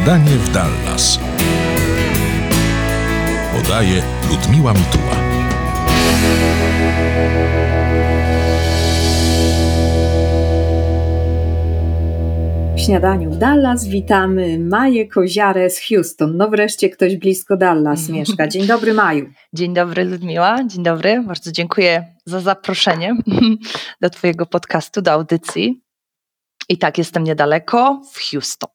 Śniadanie w Dallas. Podaje Ludmiła Mituła. W śniadaniu w Dallas witamy Maję Koziarę z Houston. No wreszcie ktoś blisko Dallas mieszka. Dzień dobry Maju. Dzień dobry Ludmiła, dzień dobry. Bardzo dziękuję za zaproszenie do Twojego podcastu, do audycji. I tak, jestem niedaleko w Houston.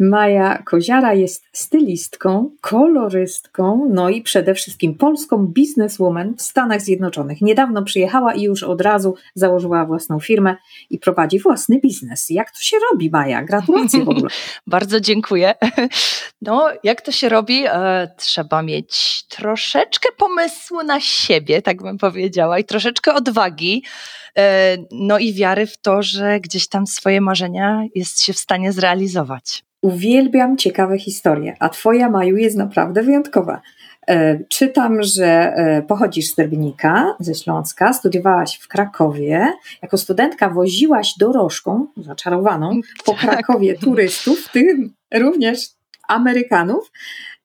Maja Koziara jest stylistką, kolorystką, no i przede wszystkim polską bizneswoman w Stanach Zjednoczonych. Niedawno przyjechała i już od razu założyła własną firmę i prowadzi własny biznes. Jak to się robi, Maja? Gratulacje w ogóle. Bardzo dziękuję. No, jak to się robi? E, trzeba mieć troszeczkę pomysłu na siebie, tak bym powiedziała, i troszeczkę odwagi. E, no i wiary w to, że gdzieś tam swoje marzenia jest się w stanie zrealizować. Uwielbiam ciekawe historie, a Twoja Maju jest naprawdę wyjątkowa. E, czytam, że e, pochodzisz z Rybnika, ze Śląska, studiowałaś w Krakowie. Jako studentka woziłaś dorożką, zaczarowaną, po tak. Krakowie turystów, w tym również Amerykanów.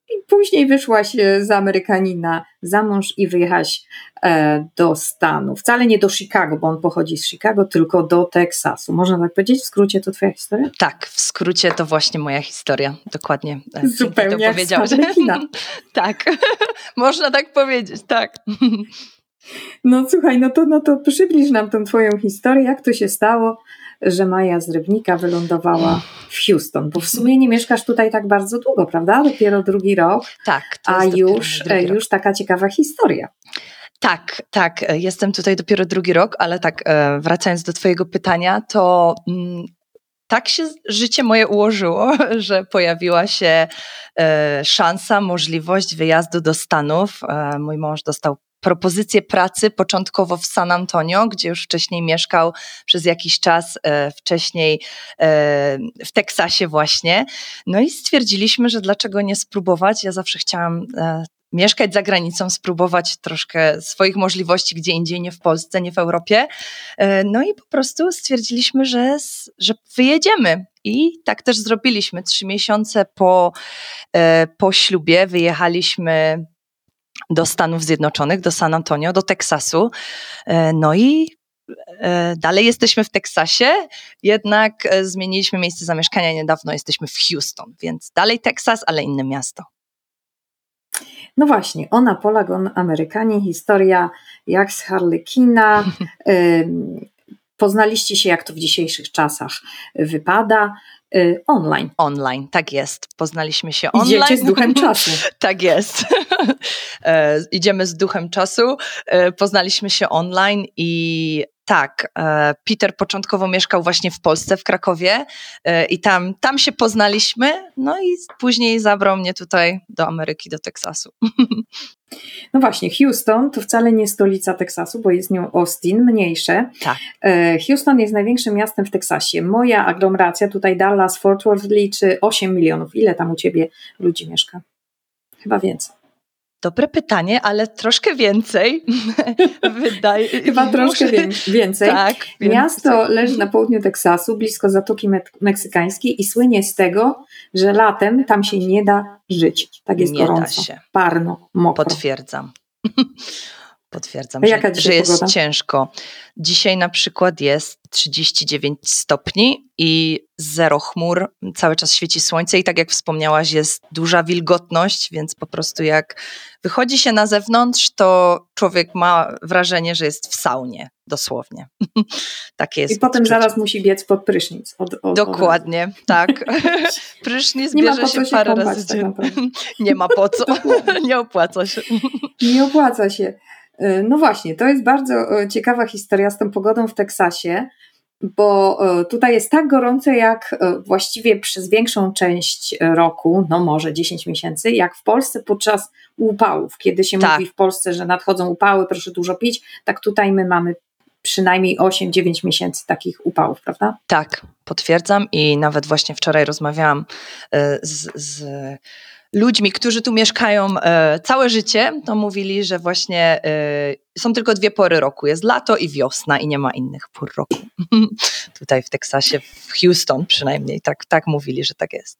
I później wyszłaś e, z Amerykanina za mąż i wyjechałaś e, do Stanów. Wcale nie do Chicago, bo on pochodzi z Chicago, tylko do Teksasu. Można tak powiedzieć? W skrócie to twoja historia? Tak, w skrócie to właśnie moja historia. Dokładnie. E, Zupełnie to powiedziałeś. tak, można tak powiedzieć, tak. No słuchaj, no to, no to przybliż nam tą twoją historię, jak to się stało, że Maja z Rybnika wylądowała w Houston, bo w sumie nie mieszkasz tutaj tak bardzo długo, prawda? Dopiero drugi rok. Tak. a już, już taka ciekawa historia. Tak, tak. Jestem tutaj dopiero drugi rok, ale tak, e, wracając do Twojego pytania, to mm, tak się życie moje ułożyło, że pojawiła się e, szansa, możliwość wyjazdu do Stanów. E, mój mąż dostał propozycję pracy początkowo w San Antonio, gdzie już wcześniej mieszkał przez jakiś czas, e, wcześniej e, w Teksasie właśnie. No i stwierdziliśmy, że dlaczego nie spróbować. Ja zawsze chciałam e, mieszkać za granicą, spróbować troszkę swoich możliwości gdzie indziej, nie w Polsce, nie w Europie. No i po prostu stwierdziliśmy, że, że wyjedziemy. I tak też zrobiliśmy. Trzy miesiące po, po ślubie wyjechaliśmy do Stanów Zjednoczonych, do San Antonio, do Teksasu. E, no i e, dalej jesteśmy w Teksasie, jednak e, zmieniliśmy miejsce zamieszkania niedawno, jesteśmy w Houston, więc dalej Teksas, ale inne miasto. No właśnie, ona Polagon Amerykanie, historia jak z Harlekina. Poznaliście się, jak to w dzisiejszych czasach wypada. Y, online. Online, tak jest. Poznaliśmy się online. Idziecie z duchem czasu. tak jest. E, idziemy z duchem czasu. E, poznaliśmy się online i tak, e, Peter początkowo mieszkał właśnie w Polsce, w Krakowie i tam, tam się poznaliśmy, no i później zabrał mnie tutaj do Ameryki, do Teksasu. No właśnie, Houston to wcale nie stolica Teksasu, bo jest nią Austin, mniejsze. Tak. Houston jest największym miastem w Teksasie. Moja aglomeracja, tutaj Dallas, Fort Worth liczy 8 milionów. Ile tam u ciebie ludzi mieszka? Chyba więcej. Dobre pytanie, ale troszkę więcej. Wydaje, Chyba troszkę więcej. Tak, Miasto więcej. leży na południu Teksasu, blisko Zatoki Meksykańskiej i słynie z tego, że latem tam się nie da żyć. Tak jest nie gorąco, się. parno, mokro. Potwierdzam. Potwierdzam, że, że jest ciężko. Dzisiaj na przykład jest 39 stopni i zero chmur, cały czas świeci słońce i tak jak wspomniałaś, jest duża wilgotność, więc po prostu jak wychodzi się na zewnątrz, to człowiek ma wrażenie, że jest w saunie, dosłownie. Takie jest. I potem zaraz musi biec pod prysznic. Od, od, Dokładnie, od tak. Prysznic nie bierze się, parę razy tak. Nie ma po co, nie opłaca się. Nie opłaca się. E, no właśnie, to jest bardzo e, ciekawa historia z tą pogodą w Teksasie, bo e, tutaj jest tak gorąco, jak właściwie przez większą część roku, no może 10 miesięcy, jak w Polsce podczas upałów. Kiedy się tak. mówi w Polsce, że nadchodzą upały, proszę dużo pić, tak tutaj my mamy przynajmniej 8-9 miesięcy takich upałów, prawda? Tak, potwierdzam i nawet właśnie wczoraj rozmawiałam z, z ludźmi, którzy tu mieszkają e, całe życie, to mówili, że właśnie e, są tylko dwie pory roku. Jest lato i wiosna i nie ma innych pór roku. Tutaj w Teksasie, w Houston przynajmniej, tak, tak mówili, że tak jest.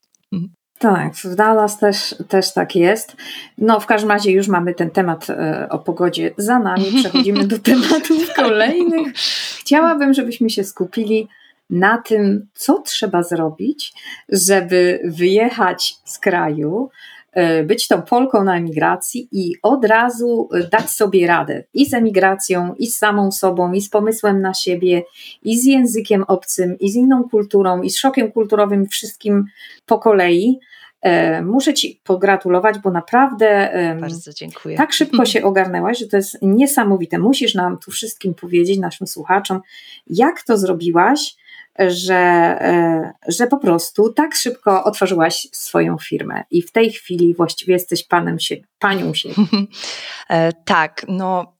Tak, w Dallas też, też tak jest. No, w każdym razie już mamy ten temat e, o pogodzie za nami. Przechodzimy do tematów kolejnych. Chciałabym, żebyśmy się skupili na tym, co trzeba zrobić, żeby wyjechać z kraju, e, być tą Polką na emigracji i od razu dać sobie radę i z emigracją, i z samą sobą, i z pomysłem na siebie, i z językiem obcym, i z inną kulturą, i z szokiem kulturowym, wszystkim po kolei. E, muszę Ci pogratulować, bo naprawdę Bardzo dziękuję. tak szybko się ogarnęłaś, że to jest niesamowite. Musisz nam tu wszystkim powiedzieć, naszym słuchaczom, jak to zrobiłaś, że, e, że po prostu tak szybko otworzyłaś swoją firmę i w tej chwili właściwie jesteś panem się, panią się. E, tak, no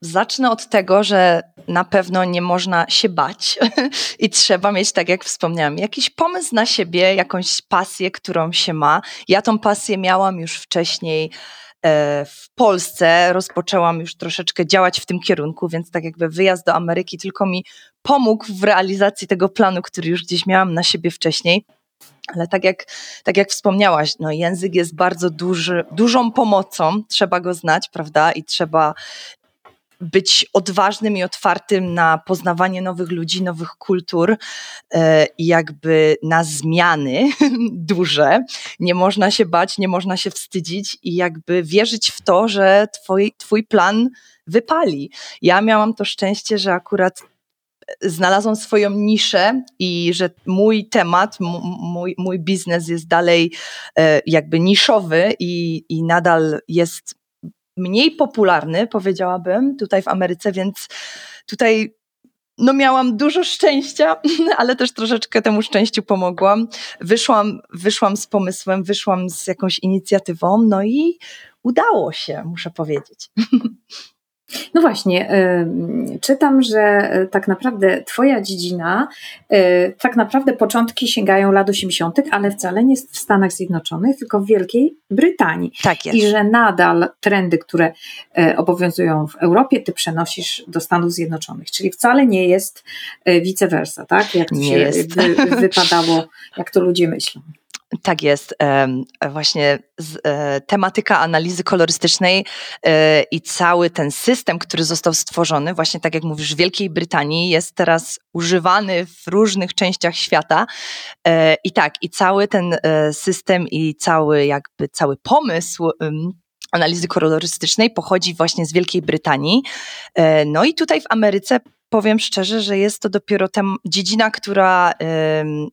zacznę od tego, że na pewno nie można się bać i trzeba mieć, tak jak wspomniałam, jakiś pomysł na siebie, jakąś pasję, którą się ma. Ja tą pasję miałam już wcześniej w Polsce, rozpoczęłam już troszeczkę działać w tym kierunku, więc tak jakby wyjazd do Ameryki tylko mi pomógł w realizacji tego planu, który już gdzieś miałam na siebie wcześniej. Ale tak jak, tak jak wspomniałaś, no język jest bardzo duży, dużą pomocą, trzeba go znać, prawda? I trzeba być odważnym i otwartym na poznawanie nowych ludzi, nowych kultur e, i jakby na zmiany duże. Nie można się bać, nie można się wstydzić i jakby wierzyć w to, że twój, twój plan wypali. Ja miałam to szczęście, że akurat znalazłam swoją niszę i że mój temat, mój, mój biznes jest dalej e, jakby niszowy i, i nadal jest mniej popularny, powiedziałabym, tutaj w Ameryce, więc tutaj no miałam dużo szczęścia, ale też troszeczkę temu szczęściu pomogłam. Wyszłam, wyszłam z pomysłem, wyszłam z jakąś inicjatywą, no i udało się, muszę powiedzieć. No właśnie, czytam, że e, tak naprawdę Twoja dziedzina, e, tak naprawdę początki sięgają lat 80., ale wcale nie w Stanach Zjednoczonych, tylko w Wielkiej Brytanii. Tak jest. I że nadal trendy, które e, obowiązują w Europie, Ty przenosisz do Stanów Zjednoczonych. Czyli wcale nie jest vice versa, tak? Jak nie się jest. Wy, wypadało, jak to ludzie myślą. Tak jest. Właśnie e, tematyka analizy kolorystycznej e, i cały ten system, który został stworzony, właśnie tak jak mówisz, w Wielkiej Brytanii, jest teraz używany w różnych częściach świata. E, I tak, i cały ten system i cały jakby cały pomysł analizy kolorystycznej pochodzi właśnie z Wielkiej Brytanii. No i tutaj w Ameryce powiem szczerze, że jest to dopiero tam dziedzina, która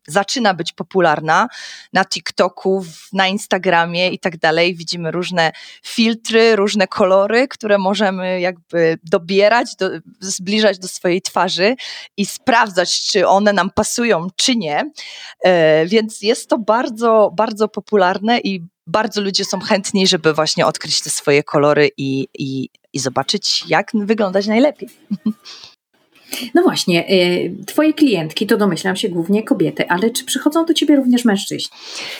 zaczyna być popularna na TikToku, na Instagramie i tak dalej. Widzimy różne filtry, różne kolory, które możemy jakby dobierać, do, zbliżać do swojej twarzy i sprawdzać, czy one nam pasują, czy nie. Y, więc jest to bardzo, bardzo popularne i bardzo ludzie są chętni, żeby właśnie odkryć te swoje kolory i, i, i zobaczyć, jak wyglądać najlepiej. No właśnie, y, twoje klientki to domyślam się głównie kobiety, ale czy przychodzą do ciebie również mężczyźni?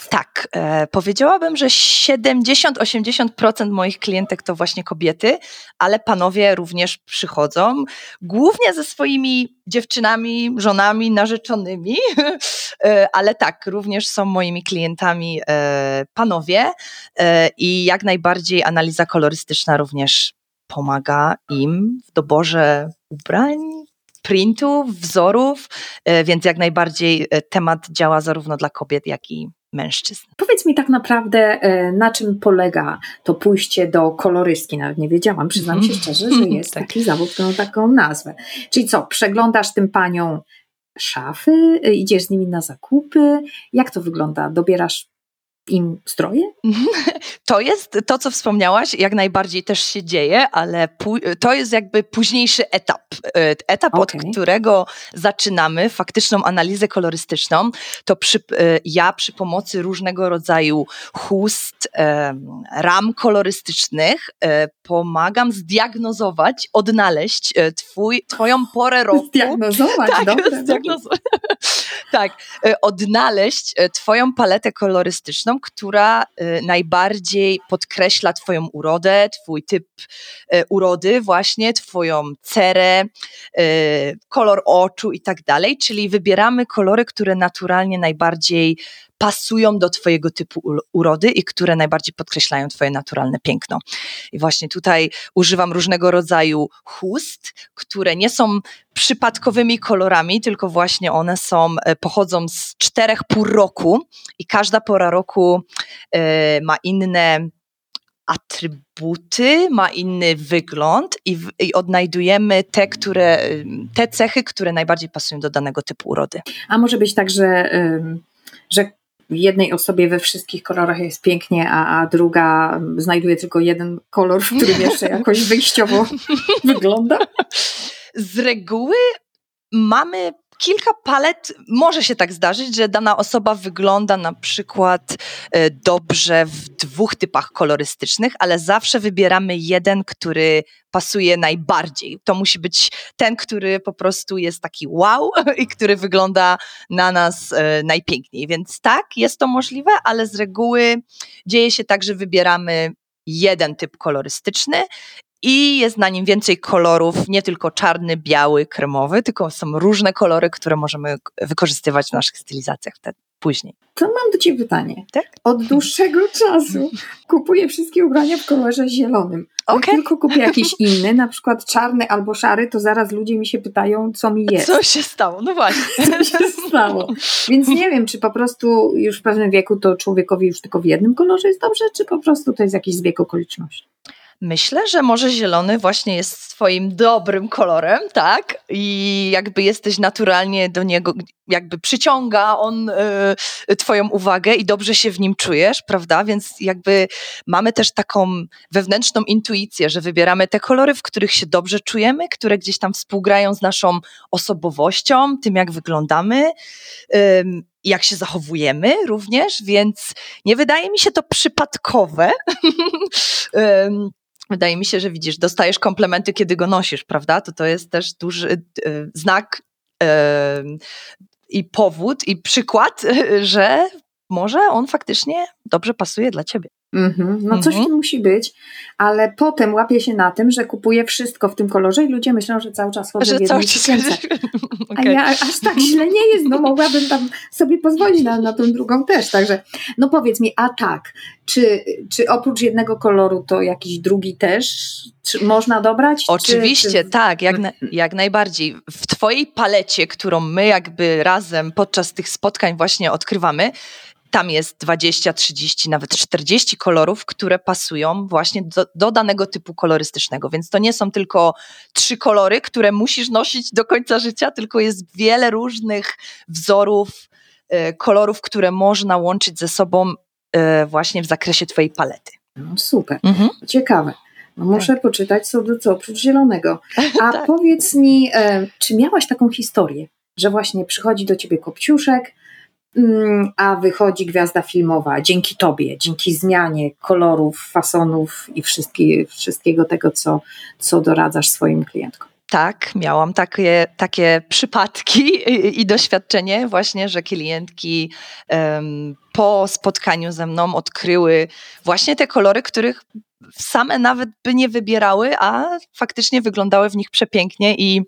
Tak, e, powiedziałabym, że 70-80% moich klientek to właśnie kobiety, ale panowie również przychodzą, głównie ze swoimi dziewczynami, żonami, narzeczonymi, e, ale tak, również są moimi klientami e, panowie i jak najbardziej analiza kolorystyczna również pomaga im w doborze ubrań, printów, wzorów, e, więc jak najbardziej e, temat działa zarówno dla kobiet, jak i mężczyzn. Powiedz mi tak naprawdę, e, na czym polega to pójście do kolorystki? Nawet nie wiedziałam, przyznam się szczerze, że jest tak. taki zawód, który ma taką nazwę. Czyli co, przeglądasz tym paniom szafy, idziesz z nimi na zakupy? Jak to wygląda? Dobierasz im stroje? To jest to, co wspomniałaś, jak najbardziej też się dzieje, ale to jest jakby późniejszy etap. E, etap, okay. od którego zaczynamy faktyczną analizę kolorystyczną. To przy, e, ja przy pomocy różnego rodzaju chust, ram kolorystycznych e, pomagam zdiagnozować, odnaleźć twój, twoją porę roku. Zdiagnozować, tak, zdiagnozować. tak, odnaleźć twoją paletę kolorystyczną która y, najbardziej podkreśla Twoją urodę, Twój typ y, urody, właśnie Twoją cerę, y, kolor oczu i tak dalej. Czyli wybieramy kolory, które naturalnie najbardziej pasują do Twojego typu urody i które najbardziej podkreślają Twoje naturalne piękno. I właśnie tutaj używam różnego rodzaju chust, które nie są przypadkowymi kolorami, tylko właśnie one są, e, pochodzą z czterech pór roku i każda pora roku e, ma inne atrybuty, ma inny wygląd i, w, i, odnajdujemy te, które, te cechy, które najbardziej pasują do danego typu urody. A może być tak, że, że jednej osobie we wszystkich kolorach jest pięknie, a, a druga znajduje tylko jeden kolor, w którym jeszcze jakoś wyjściowo wygląda? Z reguły mamy kilka palet, może się tak zdarzyć, że dana osoba wygląda na przykład e, dobrze w dwóch typach kolorystycznych, ale zawsze wybieramy jeden, który pasuje najbardziej. To musi być ten, który po prostu jest taki wow i który wygląda na nas e, najpiękniej. Więc tak, jest to możliwe, ale z reguły dzieje się tak, że wybieramy jeden typ kolorystyczny i jest na nim więcej kolorów, nie tylko czarny, biały, kremowy, tylko są różne kolory, które możemy wykorzystywać w naszych stylizacjach wtedy. Później. To mam do Ciebie pytanie. Tak? Od dłuższego czasu kupuję wszystkie ubrania w kolorze zielonym. Okay. Jak tylko kupię jakiś inny, na przykład czarny albo szary, to zaraz ludzie mi się pytają, co mi jest. Co się stało? No właśnie. Co się stało? Więc nie wiem, czy po prostu już w pewnym wieku to człowiekowi już tylko w jednym kolorze jest dobrze, czy po prostu to jest jakiś zbieg okoliczności. Myślę, że może zielony właśnie jest twoim dobrym kolorem, tak? I jakby jesteś naturalnie do niego, jakby przyciąga on y, twoją uwagę i dobrze się w nim czujesz, prawda? Więc jakby mamy też taką wewnętrzną intuicję, że wybieramy te kolory, w których się dobrze czujemy, które gdzieś tam współgrają z naszą osobowością, tym jak wyglądamy. Jak się zachowujemy również, więc nie wydaje mi się to przypadkowe. wydaje mi się, że widzisz, dostajesz komplementy, kiedy go nosisz, prawda? To to jest też duży y, znak i powód i przykład, że może on faktycznie dobrze pasuje dla ciebie. Mm-hmm. No coś mm-hmm. musi być, ale potem łapie się na tym, że kupuje wszystko w tym kolorze i ludzie myślą, że cały czas chodzę że w jednej sukience. okay. A ja aż tak źle nie jest, no mogłabym tam sobie pozwolić na, na tą drugą też, także no powiedz mi, a tak, czy, czy oprócz jednego koloru to jakiś drugi też czy można dobrać? Oczywiście, czy, czy... tak, jak, na, jak najbardziej. W twojej palecie, którą my jakby razem podczas tych spotkań właśnie odkrywamy, tam jest 20, 30, nawet 40 kolorów, które pasują właśnie do, do, danego typu kolorystycznego. Więc to nie są tylko trzy kolory, które musisz nosić do końca życia, tylko jest wiele różnych wzorów, y, kolorów, które można łączyć ze sobą y, właśnie w zakresie Twojej palety. No, super, mhm. ciekawe. No muszę tak. poczytać co do co oprócz zielonego. A tak. powiedz mi, e, czy miałaś taką historię, że właśnie przychodzi do ciebie kopciuszek, a wychodzi gwiazda filmowa dzięki tobie, dzięki zmianie kolorów, fasonów i wszystkiego tego, co, co doradzasz swoim klientkom. Tak, miałam takie, takie przypadki i, i doświadczenie właśnie, że klientki um, po spotkaniu ze mną odkryły właśnie te kolory, których same nawet by nie wybierały, a faktycznie wyglądały w nich przepięknie i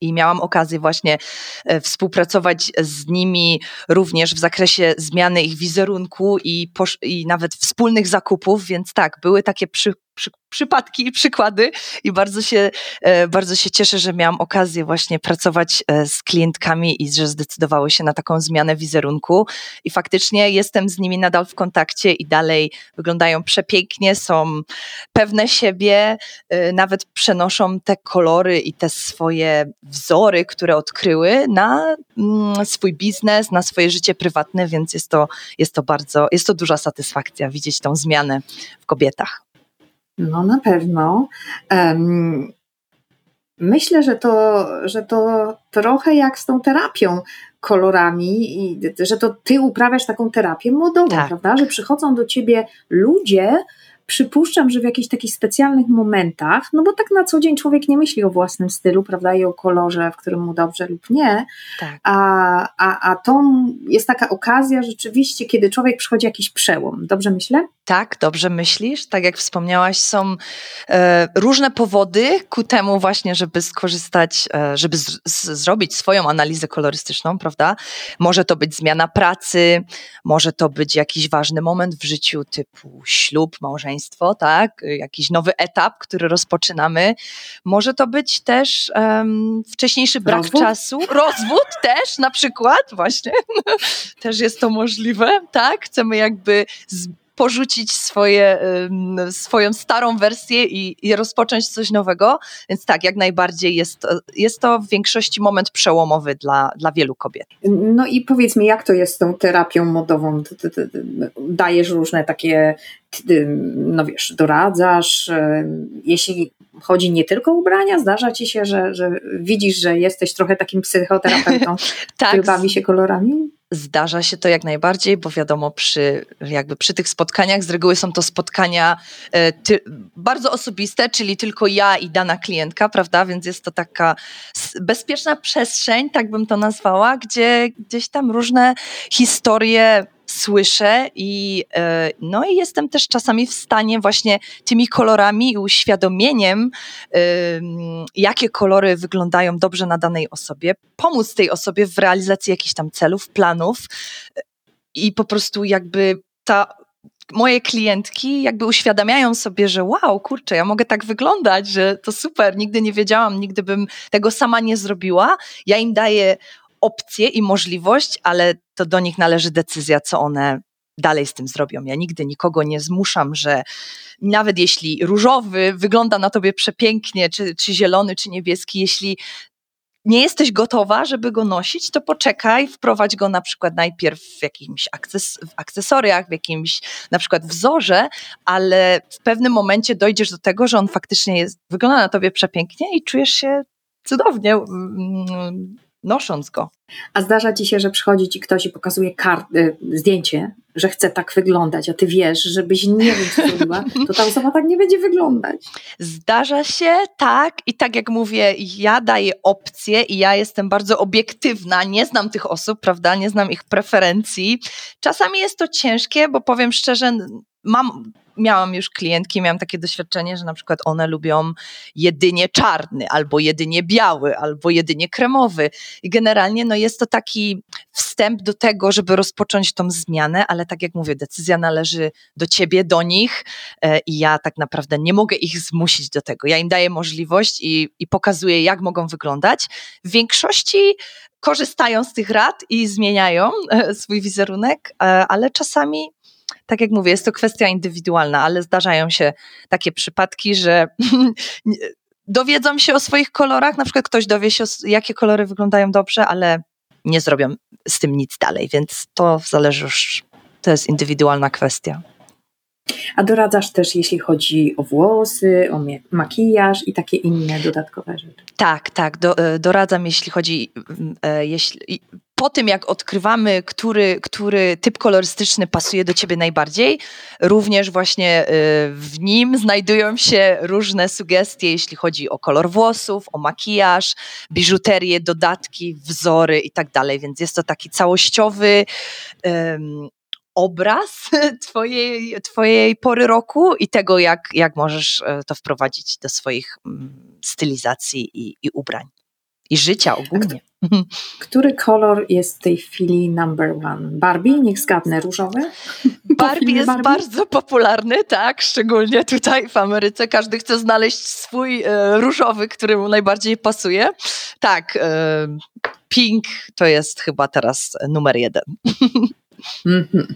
i miałam okazję właśnie e, współpracować z nimi również w zakresie zmiany ich wizerunku i, i nawet wspólnych zakupów, więc tak, były takie przy, przy, przypadki i przykłady i bardzo się, e, bardzo się cieszę, że miałam okazję właśnie pracować e, z klientkami i że zdecydowały się na taką zmianę wizerunku i faktycznie jestem z nimi nadal w kontakcie i dalej wyglądają przepięknie, są pewne siebie, e, nawet przenoszą te kolory i te swoje wzory, które odkryły na mm, swój biznes, na swoje życie prywatne, więc jest to, jest to bardzo, jest to duża satysfakcja widzieć tą zmianę w kobietach. No na pewno. Myślę, że to, że to trochę jak z tą terapią kolorami, i, że to ty uprawiasz taką terapię modową, tak. prawda? Że przychodzą do ciebie ludzie, przypuszczam, że w jakichś takich specjalnych momentach, no bo tak na co dzień człowiek nie myśli o własnym stylu, prawda, i o kolorze, w którym mu dobrze lub nie, tak. a, a, a to jest taka okazja rzeczywiście, kiedy człowiek przychodzi jakiś przełom. Dobrze myślę? Tak, dobrze myślisz. Tak jak wspomniałaś, są e, różne powody ku temu właśnie, żeby skorzystać, e, żeby z, z, zrobić swoją analizę kolorystyczną, prawda? Może to być zmiana pracy, może to być jakiś ważny moment w życiu typu ślub, małżeństwo, tak? Jakiś nowy etap, który rozpoczynamy. Może to być też um, wcześniejszy brak rozwód? czasu. Rozwód też na przykład, właśnie. też jest to możliwe, tak? Chcemy jakby z, porzucić swoje, swoją starą wersję i, i, rozpocząć coś nowego. Więc tak, jak najbardziej jest, jest to w większości moment przełomowy dla, dla wielu kobiet. No i powiedz mi, jak to jest z tą terapią modową? Dajesz różne takie, no wiesz, doradzasz. Jeśli chodzi nie tylko o ubrania, zdarza ci się, że, że widzisz, że jesteś trochę takim psychoterapeutą, tak. który bawi się kolorami? Zdarza się to jak najbardziej, bo wiadomo, przy, jakby przy tych spotkaniach z reguły są to spotkania e, ty, bardzo osobiste, czyli tylko ja i dana klientka, prawda? Więc jest to taka bezpieczna przestrzeń, tak bym to nazwała, gdzie gdzieś tam różne historie słyszę i, e, no i jestem też czasami w stanie właśnie tymi kolorami i uświadomieniem, jakie kolory wyglądają dobrze na danej osobie, pomóc tej osobie w realizacji jakichś tam celów, planów i po prostu jakby ta moje klientki jakby uświadamiają sobie, że wow, kurczę, ja mogę tak wyglądać, że to super, nigdy nie wiedziałam, nigdy bym tego sama nie zrobiła. Ja im daję opcję i możliwość, ale to do nich należy decyzja, co one dalej z tym zrobią. Ja nigdy nikogo nie zmuszam, że nawet jeśli różowy wygląda na tobie przepięknie, czy, czy zielony, czy niebieski, jeśli nie jesteś gotowa, żeby go nosić, to poczekaj, wprowadź go na przykład najpierw w jakimś akces w akcesoriach, w jakimś na przykład wzorze, ale w pewnym momencie dojdziesz do tego, że on faktycznie jest, wygląda na tobie przepięknie i czujesz się cudownie mm, nosząc go. A zdarza ci się, że przychodzi ci ktoś i pokazuje kart, y, zdjęcie, że chce tak wyglądać, a ty wiesz, żebyś nie zrobiła, to ta osoba tak nie będzie wyglądać. Zdarza się, tak. I tak jak mówię, ja daję opcje i ja jestem bardzo obiektywna, nie znam tych osób, prawda, nie znam ich preferencji. Czasami jest to ciężkie, bo powiem szczerze, mam miałam już klientki, miałam takie doświadczenie, że na przykład one lubią jedynie czarny, albo jedynie biały, albo jedynie kremowy. I generalnie no jest to taki wstęp do tego, żeby rozpocząć tą zmianę, ale tak jak mówię, decyzja należy do ciebie, do nich e, i ja tak naprawdę nie mogę ich zmusić do tego. Ja im daję możliwość i, i pokazuję, jak mogą wyglądać. W większości korzystają z tych rad i zmieniają e, swój wizerunek, e, ale czasami tak jak mówię, jest to kwestia indywidualna, ale zdarzają się takie przypadki, że dowiedzą się o swoich kolorach, na przykład ktoś dowie się, jakie kolory wyglądają dobrze, ale nie zrobią z tym nic dalej, więc to zależy już, to jest indywidualna kwestia. A doradzasz też, jeśli chodzi o włosy, o makijaż i takie inne dodatkowe rzeczy? Tak, tak. Do, e, doradzam, jeśli chodzi, e, jeśli, po tym, jak odkrywamy, który, który typ kolorystyczny pasuje do ciebie najbardziej, również właśnie y, w nim znajdują się różne sugestie, jeśli chodzi o kolor włosów, o makijaż, biżuterię, dodatki, wzory i tak dalej. Więc jest to taki całościowy um, obraz twojej, twojej pory roku i tego, jak, jak możesz e, to wprowadzić do swoich mm, stylizacji i, i ubrań i życia ogólnie. Który kolor jest w tej chwili number one? Barbie? Niech zgadnę, różowy? Barbie jest Barbie? bardzo popularny, tak, szczególnie tutaj w Ameryce. Każdy chce znaleźć swój e, różowy, który mu najbardziej pasuje. Tak, e, pink to jest chyba teraz numer jeden. Mm -hmm.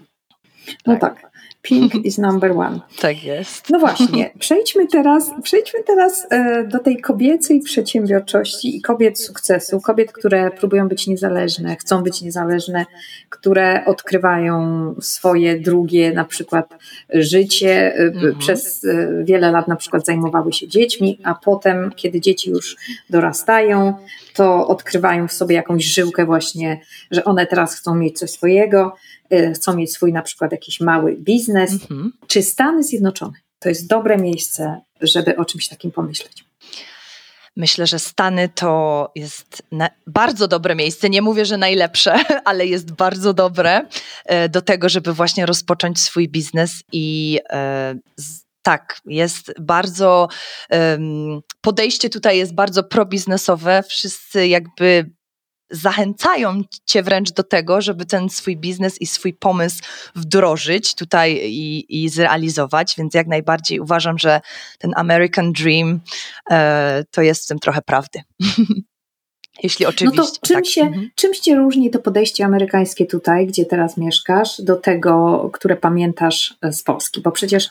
No tak. tak. Pink is number one. Tak jest. No właśnie, przejdźmy teraz, przejdźmy teraz e, do tej kobiecej przedsiębiorczości i kobiet sukcesu, kobiet, które próbują być niezależne, chcą być niezależne, które odkrywają swoje drugie na przykład życie, e, mhm. przez e, wiele lat na przykład zajmowały się dziećmi, a potem, kiedy dzieci już dorastają, to odkrywają w sobie jakąś żyłkę właśnie, że one teraz chcą mieć coś swojego, chcą mieć swój na przykład jakiś mały biznes. Mhm. Czy Stany Zjednoczone to jest dobre miejsce, żeby o czymś takim pomyśleć? Myślę, że Stany to jest bardzo dobre miejsce. Nie mówię, że najlepsze, ale jest bardzo dobre e, do tego, żeby właśnie rozpocząć swój biznes i e, tak, jest bardzo, podejście tutaj jest bardzo probiznesowe. Wszyscy jakby zachęcają cię wręcz do tego, żeby ten swój biznes i swój pomysł wdrożyć tutaj i, i zrealizować, więc jak najbardziej uważam, że ten American Dream e, to jest w tym trochę prawdy. Jeśli oczywiście. No to czym, tak. się, mhm. czym się różni to podejście amerykańskie tutaj, gdzie teraz mieszkasz, do tego, które pamiętasz e, z Polski? Bo przecież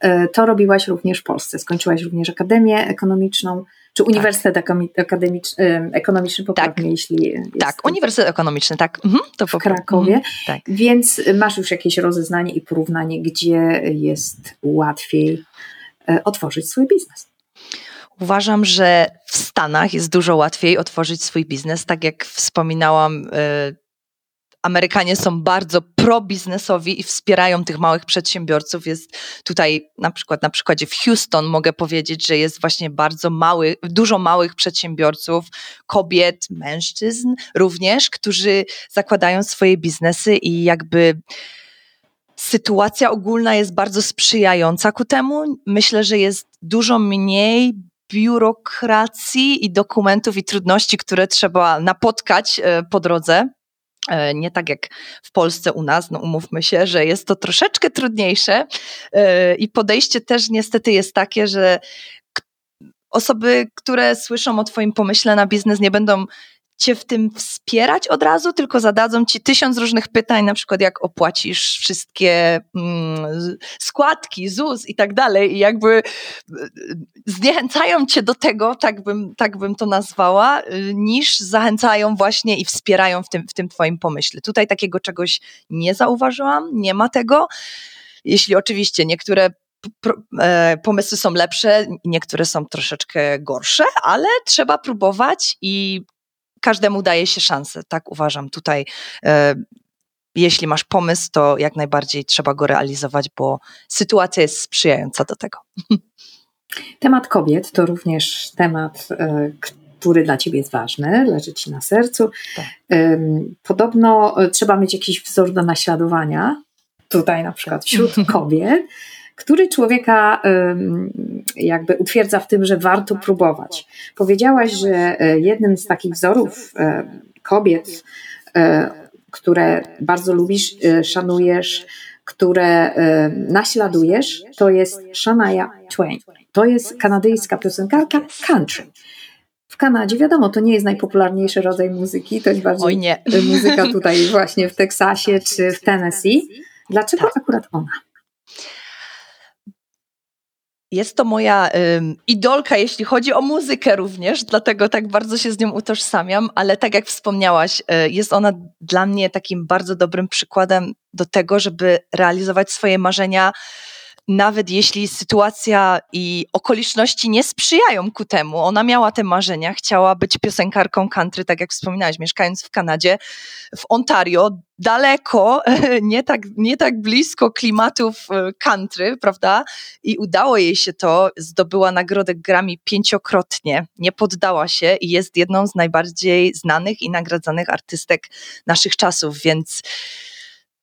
e, to robiłaś również w Polsce. Skończyłaś również Akademię Ekonomiczną. Czy tak. Uniwersytet tak. Akademicz, Ekonomiczny poprawnie, tak. jeśli Tak, Uniwersytet Ekonomiczny, tak. Mhm, to w Krakowie. Mhm, tak. Więc masz już jakieś rozeznanie i porównanie, gdzie jest łatwiej otworzyć swój biznes. Uważam, że w Stanach jest dużo łatwiej otworzyć swój biznes. Tak jak wspominałam, e, Amerykanie są bardzo probiznesowi i wspierają tych małych przedsiębiorców. Jest tutaj na przykład na przykładzie w Houston mogę powiedzieć, że jest właśnie bardzo mały, dużo małych przedsiębiorców, kobiet, mężczyzn również, którzy zakładają swoje biznesy i jakby sytuacja ogólna jest bardzo sprzyjająca ku temu. Myślę, że jest dużo mniej biurokracji i dokumentów i trudności, które trzeba napotkać e, po drodze. E, nie tak jak w Polsce u nas, no umówmy się, że jest to troszeczkę trudniejsze e, i podejście też niestety jest takie, że osoby, które słyszą o Twoim pomyśle na biznes, nie będą cię w tym wspierać od razu, tylko zadadzą ci tysiąc różnych pytań, na przykład jak opłacisz wszystkie mm, składki, ZUS i tak dalej i jakby e, zniechęcają cię do tego, tak bym, tak bym to nazwała, y, niż zachęcają właśnie i wspierają w tym, w tym twoim pomyśle. Tutaj takiego czegoś nie zauważyłam, nie ma tego. Jeśli oczywiście niektóre e, pomysły są lepsze, niektóre są troszeczkę gorsze, ale trzeba próbować i każdemu daje się szansę, tak uważam. Tutaj e, jeśli masz pomysł, to jak najbardziej trzeba go realizować, bo sytuacja jest sprzyjająca do tego. Temat kobiet to również temat, e, który dla Ciebie jest ważny, leży Ci na sercu. Tak. Podobno e, trzeba mieć jakiś wzór do naśladowania, tutaj na przykład wśród kobiet który człowieka jakby utwierdza w tym, że warto próbować. Powiedziałaś, że e, jednym z takich wzorów e, kobiet, e, które bardzo lubisz, szanujesz, które naśladujesz, to jest Shania Twain. To jest kanadyjska piosenkarka country. W Kanadzie, wiadomo, to nie jest najpopularniejszy rodzaj muzyki, to jest bardziej muzyka tutaj właśnie w Teksasie czy w Tennessee. Dlaczego tak. akurat ona? Jest to moja ym, idolka, jeśli chodzi o muzykę również, dlatego tak bardzo się z nią utożsamiam, ale tak jak wspomniałaś, y, jest ona dla mnie takim bardzo dobrym przykładem do tego, żeby realizować swoje marzenia nawet jeśli sytuacja i okoliczności nie sprzyjają ku temu. Ona miała te marzenia, chciała być piosenkarką country, tak jak wspominałaś, mieszkając w Kanadzie, w Ontario, daleko, nie tak, nie tak blisko klimatów e, country, prawda? I udało jej się to, zdobyła nagrodę Grammy pięciokrotnie, nie poddała się i jest jedną z najbardziej znanych i nagradzanych artystek naszych czasów, więc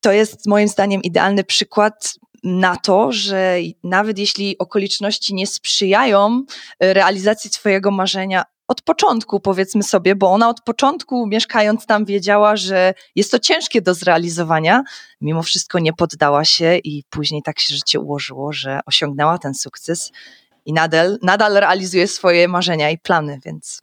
to jest moim zdaniem idealny przykład na to, że nawet jeśli okoliczności nie sprzyjają e, realizacji Twojego marzenia, od początku, powiedzmy sobie, bo ona od początku, mieszkając tam, wiedziała, że jest to ciężkie do zrealizowania. Mimo wszystko nie poddała się i później tak się życie ułożyło, że osiągnęła ten sukces i nadal, nadal realizuje swoje marzenia i plany, więc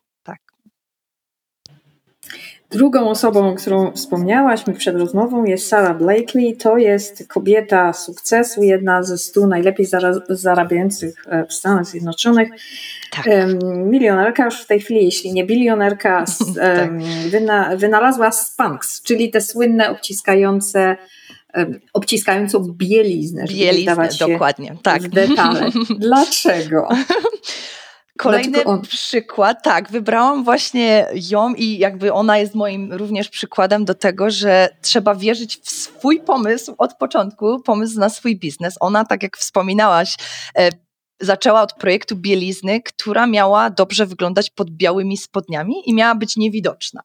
Drugą osobą, o którą wspomniałaś mi przed rozmową jest Sarah Blakely. To jest kobieta sukcesu, jedna ze stu najlepiej zarabiających e, w Stanach Zjednoczonych. Tak. Milionerka już w tej chwili, jeśli nie bilionerka, tak. wyna, wynalazła Spanx, czyli te słynne obciskające obciskającą bieliznę. Bieliznę, dokładnie. Tak. W detale. Dlaczego? Kolejny przykład, tak, wybrałam właśnie ją i jakby ona jest moim również przykładem do tego, że trzeba wierzyć w swój pomysł od początku, pomysł na swój biznes. Ona, tak jak wspominałaś, e, zaczęła od projektu bielizny, która miała dobrze wyglądać pod białymi spodniami i miała być niewidoczna.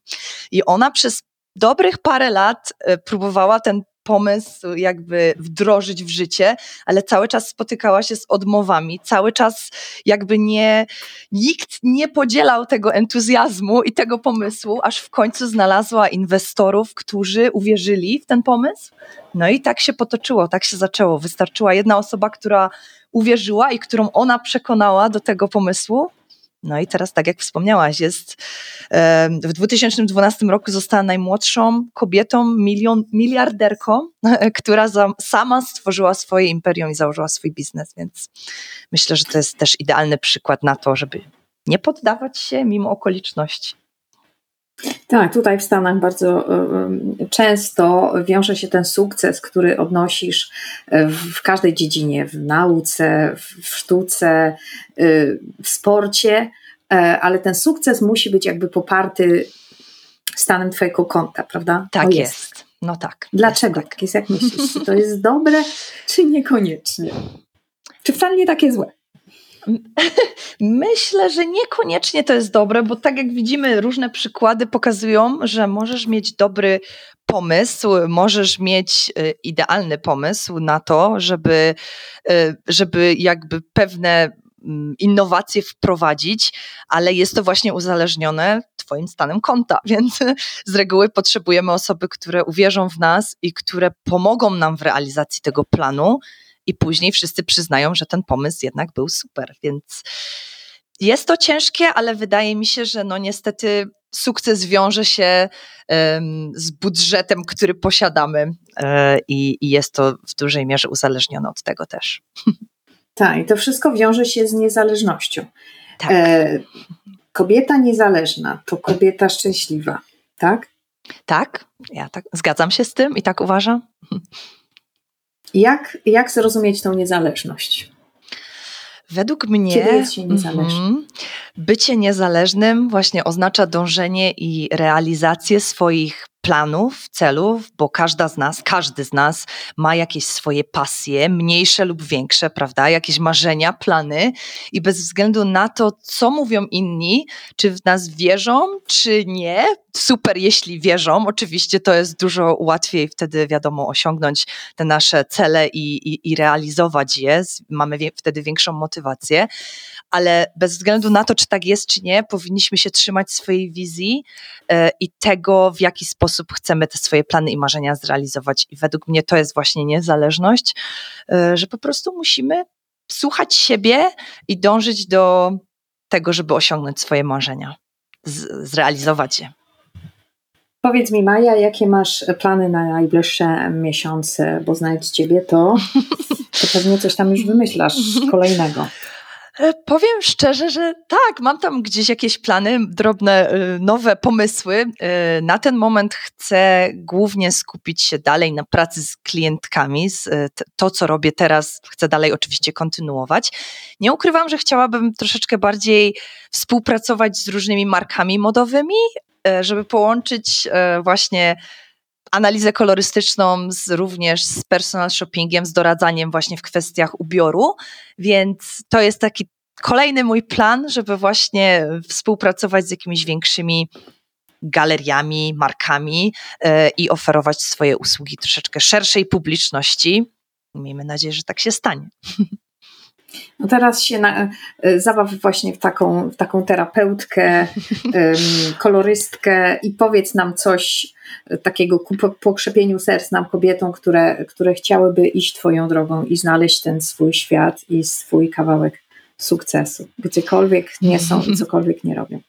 I ona przez dobrych parę lat e, próbowała ten pomysł jakby wdrożyć w życie, ale cały czas spotykała się z odmowami, cały czas jakby nie, nikt nie podzielał tego entuzjazmu i tego pomysłu, aż w końcu znalazła inwestorów, którzy uwierzyli w ten pomysł. No i tak się potoczyło, tak się zaczęło. Wystarczyła jedna osoba, która uwierzyła i którą ona przekonała do tego pomysłu, no i teraz, tak jak wspomniałaś, jest w 2012 roku została najmłodszą kobietą, milion, miliarderką, która za, sama stworzyła swoje imperium i założyła swój biznes, więc myślę, że to jest też idealny przykład na to, żeby nie poddawać się mimo okoliczności. Tak, tutaj w Stanach bardzo e, e, często wiąże się ten sukces, który odnosisz e, w każdej dziedzinie, w nauce, w sztuce, w sporcie, ale ten sukces musi być jakby poparty stanem Twojego konta, prawda? Tak jest. jest. No tak. Dlaczego jest, tak jest, jak myślisz? Czy to jest dobre, czy niekoniecznie? Czy wcale nie takie złe? Myślę, że niekoniecznie to jest dobre, bo tak jak widzimy, różne przykłady pokazują, że możesz mieć dobry pomysł, możesz mieć e, idealny pomysł na to, żeby, e, żeby jakby pewne mm, innowacje wprowadzić, ale jest to właśnie uzależnione Twoim stanem konta, więc z reguły potrzebujemy osoby, które uwierzą w nas i które pomogą nam w realizacji tego planu i później wszyscy przyznają, że ten pomysł jednak był super, więc jest to ciężkie, ale wydaje mi się, że no niestety sukces wiąże się um, z budżetem, który posiadamy e, i, i jest to w dużej mierze uzależnione od tego też. Tak, i to wszystko wiąże się z niezależnością. Tak. E, kobieta niezależna to kobieta szczęśliwa, tak? Tak, ja tak zgadzam się z tym i tak uważam. Jak, jak zrozumieć tą niezależność? Według mnie Kiedy jest się niezależny? Mm, bycie niezależnym właśnie oznacza dążenie i realizację swoich planów, celów, bo każda z nas, każdy z nas ma jakieś swoje pasje, mniejsze lub większe, prawda? Jakieś marzenia, plany i bez względu na to, co mówią inni, czy w nas wierzą, czy nie, super, jeśli wierzą. Oczywiście to jest dużo łatwiej wtedy, wiadomo, osiągnąć te nasze cele i, i, i realizować je. Mamy wie, wtedy większą motywację, ale bez względu na to, czy tak jest, czy nie, powinniśmy się trzymać swojej wizji e, i tego, w jaki sposób chcemy te swoje plany i marzenia zrealizować. I według mnie to jest właśnie niezależność, e, że po prostu musimy słuchać siebie i dążyć do tego, żeby osiągnąć swoje marzenia, zrealizować je. Powiedz mi, Maja, jakie masz plany na najbliższe miesiące, bo znając Ciebie, to, to pewnie coś tam już wymyślasz kolejnego. E, powiem szczerze, że tak, mam tam gdzieś jakieś plany, drobne, e, nowe pomysły. E, na ten moment chcę głównie skupić się dalej na pracy z klientkami. To, co robię teraz, chcę dalej oczywiście kontynuować. Nie ukrywam, że chciałabym troszeczkę bardziej współpracować z różnymi markami modowymi, żeby połączyć właśnie analizę kolorystyczną z, również z personal shoppingiem, z doradzaniem właśnie w kwestiach ubioru, więc to jest taki kolejny mój plan, żeby właśnie współpracować z jakimiś większymi galeriami, markami yy, i oferować swoje usługi troszeczkę szerszej publiczności. Miejmy nadzieję, że tak się stanie. No teraz się na, e, zabaw właśnie w taką, w taką terapeutkę, kolorystkę i powiedz nam coś takiego ku pokrzepieniu serc nam kobietom, które, które chciałyby iść Twoją drogą i znaleźć ten swój świat i swój kawałek sukcesu, gdziekolwiek nie są i cokolwiek nie robią.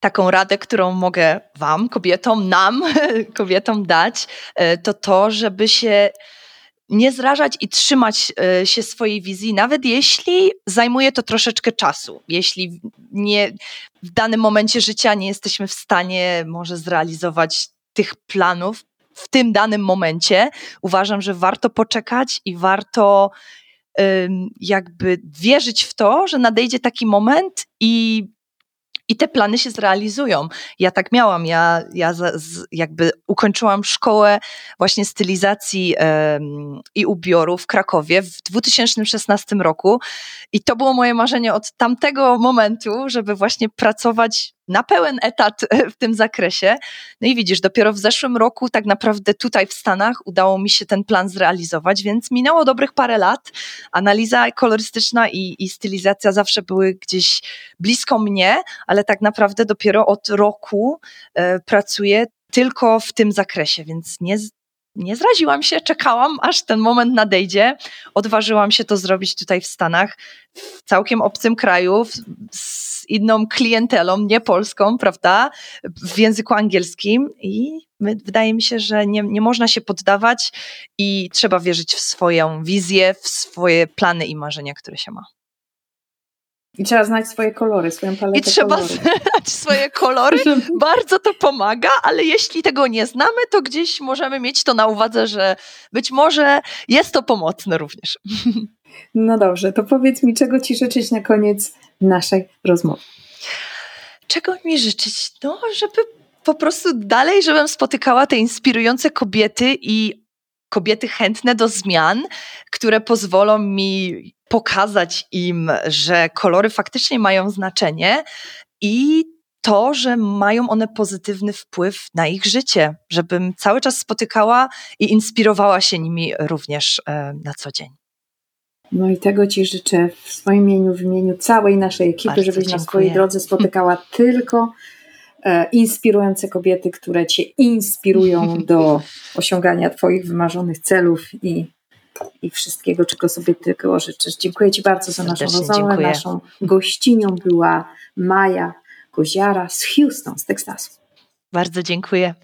Taką radę, którą mogę Wam, kobietom, nam, kobietom dać, e, to to, żeby się nie zrażać i trzymać e, się swojej wizji, nawet jeśli zajmuje to troszeczkę czasu. Jeśli nie, w danym momencie życia nie jesteśmy w stanie może zrealizować tych planów w tym danym momencie, uważam, że warto poczekać i warto jakby wierzyć w to, że nadejdzie taki moment i i te plany się zrealizują. Ja tak miałam, ja, ja z, jakby ukończyłam szkołę właśnie stylizacji i ubioru w Krakowie w 2016 roku i to było moje marzenie od tamtego momentu, żeby właśnie pracować na pełen etat e, w tym zakresie. No i widzisz, dopiero w zeszłym roku, tak naprawdę tutaj w Stanach, udało mi się ten plan zrealizować, więc minęło dobrych parę lat. Analiza kolorystyczna i, i stylizacja zawsze były gdzieś blisko mnie, ale tak naprawdę dopiero od roku e, pracuję tylko w tym zakresie, więc nie, nie zraziłam się, czekałam, aż ten moment nadejdzie. Odważyłam się to zrobić tutaj w Stanach, w całkiem obcym kraju, z inną klientelą, nie polską, prawda, w języku angielskim i wydaje mi się, że nie, nie można się poddawać i trzeba wierzyć w swoją wizję, w swoje plany i marzenia, które się ma. I trzeba znać swoje kolory, swoją paletę I trzeba znać swoje kolory. Bardzo to pomaga, ale jeśli tego nie znamy, to gdzieś możemy mieć to na uwadze, że być może jest to pomocne również. No dobrze, to powiedz mi, czego Ci życzyć na koniec naszej rozmowy? Czego mi życzyć? No, żeby po prostu dalej, żebym spotykała te inspirujące kobiety i kobiety chętne do zmian, które pozwolą mi pokazać im, że kolory faktycznie mają znaczenie i to, że mają one pozytywny wpływ na ich życie, żebym cały czas spotykała i inspirowała się nimi również e, na co dzień. No i tego Ci życzę w swoim imieniu, w imieniu całej naszej ekipy, Bardzo żebyś dziękuję. na swojej drodze spotykała tylko e, inspirujące kobiety, które Cię inspirują do osiągania Twoich wymarzonych celów i i wszystkiego, czego sobie tylko życzysz. Dziękuję Ci bardzo za naszą rozmowę. Naszą gościnią była Maja Koziara z Houston, z Teksasu. Bardzo dziękuję.